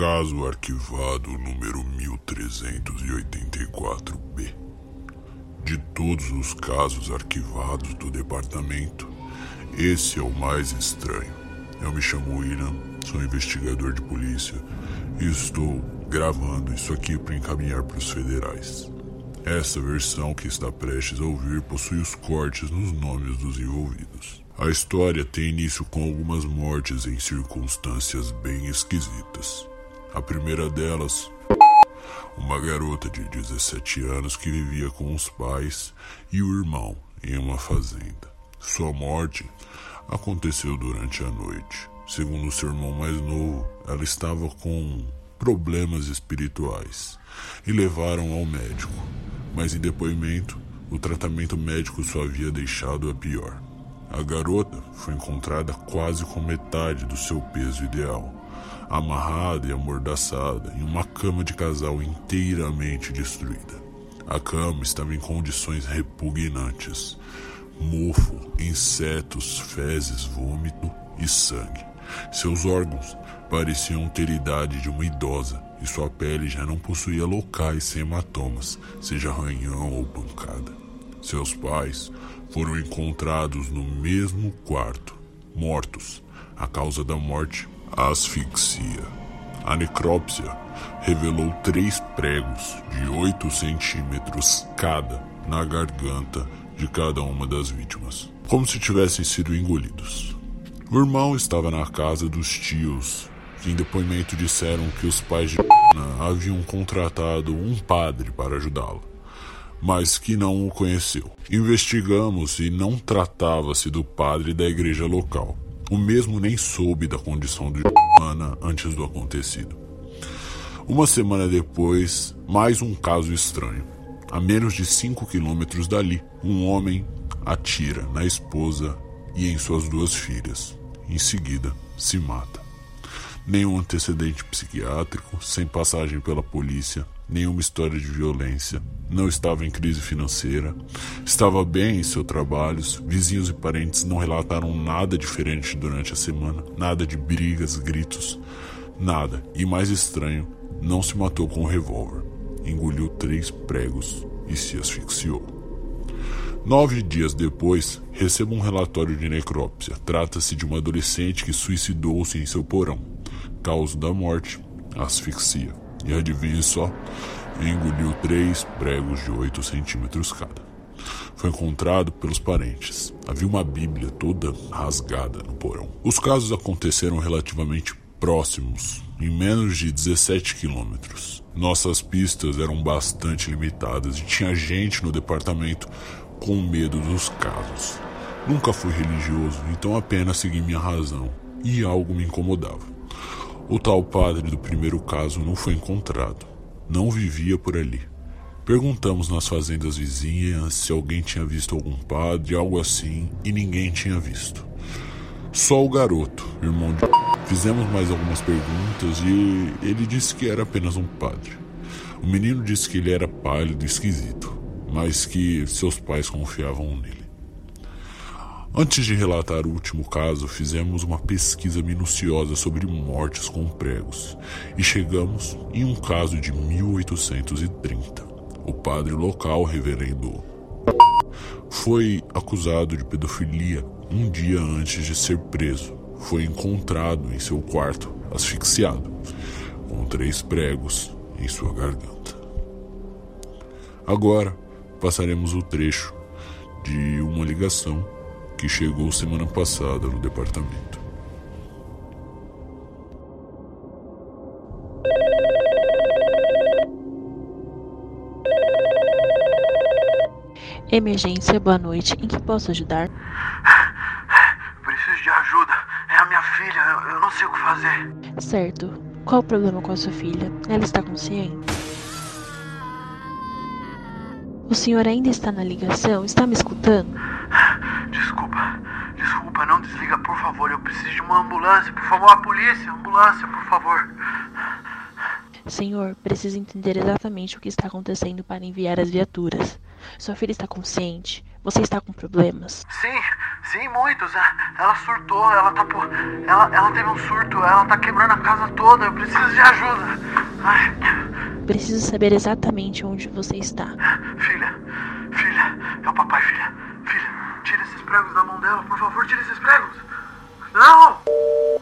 Caso arquivado número 1384B. De todos os casos arquivados do departamento, esse é o mais estranho. Eu me chamo William, sou investigador de polícia e estou gravando isso aqui para encaminhar para os federais. Essa versão que está prestes a ouvir possui os cortes nos nomes dos envolvidos. A história tem início com algumas mortes em circunstâncias bem esquisitas. A primeira delas, uma garota de 17 anos que vivia com os pais e o irmão em uma fazenda. Sua morte aconteceu durante a noite. Segundo seu irmão mais novo, ela estava com problemas espirituais e levaram ao médico, mas em depoimento, o tratamento médico só havia deixado a pior. A garota foi encontrada quase com metade do seu peso ideal amarrada e amordaçada em uma cama de casal inteiramente destruída. A cama estava em condições repugnantes: mofo, insetos, fezes, vômito e sangue. Seus órgãos pareciam ter idade de uma idosa e sua pele já não possuía locais sem hematomas, seja arranhão ou pancada. Seus pais foram encontrados no mesmo quarto, mortos. A causa da morte asfixia. A necrópsia revelou três pregos de 8 centímetros cada na garganta de cada uma das vítimas, como se tivessem sido engolidos. O irmão estava na casa dos tios, que em depoimento disseram que os pais de haviam contratado um padre para ajudá-lo, mas que não o conheceu. Investigamos e não tratava-se do padre da igreja local. O mesmo nem soube da condição de Ana antes do acontecido. Uma semana depois, mais um caso estranho. A menos de 5 quilômetros dali, um homem atira na esposa e em suas duas filhas. Em seguida, se mata. Nenhum antecedente psiquiátrico, sem passagem pela polícia, nenhuma história de violência, não estava em crise financeira, estava bem em seus trabalhos, vizinhos e parentes não relataram nada diferente durante a semana, nada de brigas, gritos, nada. E mais estranho, não se matou com um revólver. Engoliu três pregos e se asfixiou. Nove dias depois, recebo um relatório de necrópsia. Trata-se de uma adolescente que suicidou-se em seu porão. Causa da morte: asfixia. E adivinhe só, engoliu três pregos de 8 centímetros cada. Foi encontrado pelos parentes. Havia uma Bíblia toda rasgada no porão. Os casos aconteceram relativamente próximos, em menos de 17 quilômetros. Nossas pistas eram bastante limitadas e tinha gente no departamento com medo dos casos. Nunca fui religioso, então apenas segui minha razão e algo me incomodava. O tal padre do primeiro caso não foi encontrado não vivia por ali. Perguntamos nas fazendas vizinhas se alguém tinha visto algum padre, algo assim, e ninguém tinha visto. Só o garoto, irmão de. Fizemos mais algumas perguntas e ele disse que era apenas um padre. O menino disse que ele era pálido e esquisito, mas que seus pais confiavam nele. Antes de relatar o último caso, fizemos uma pesquisa minuciosa sobre mortes com pregos e chegamos em um caso de 1830. O padre local, reverendo, foi acusado de pedofilia um dia antes de ser preso. Foi encontrado em seu quarto, asfixiado, com três pregos em sua garganta. Agora passaremos o trecho de uma ligação que chegou semana passada no departamento. Emergência, boa noite. Em que posso ajudar? Preciso de ajuda. É a minha filha. Eu, eu não sei o que fazer. Certo. Qual o problema com a sua filha? Ela está consciente? O senhor ainda está na ligação? Está me escutando? Desculpa, desculpa, não desliga, por favor. Eu preciso de uma ambulância, por favor, a polícia, ambulância, por favor. Senhor, preciso entender exatamente o que está acontecendo para enviar as viaturas. Sua filha está consciente? Você está com problemas? Sim, sim, muitos. Ah, ela surtou, ela tá por. Ela, ela teve um surto, ela tá quebrando a casa toda. Eu preciso de ajuda. Ai. Preciso saber exatamente onde você está. Filha, filha, é o papai, filha pregos da mão dela. Por favor, tire esses pregos. Não!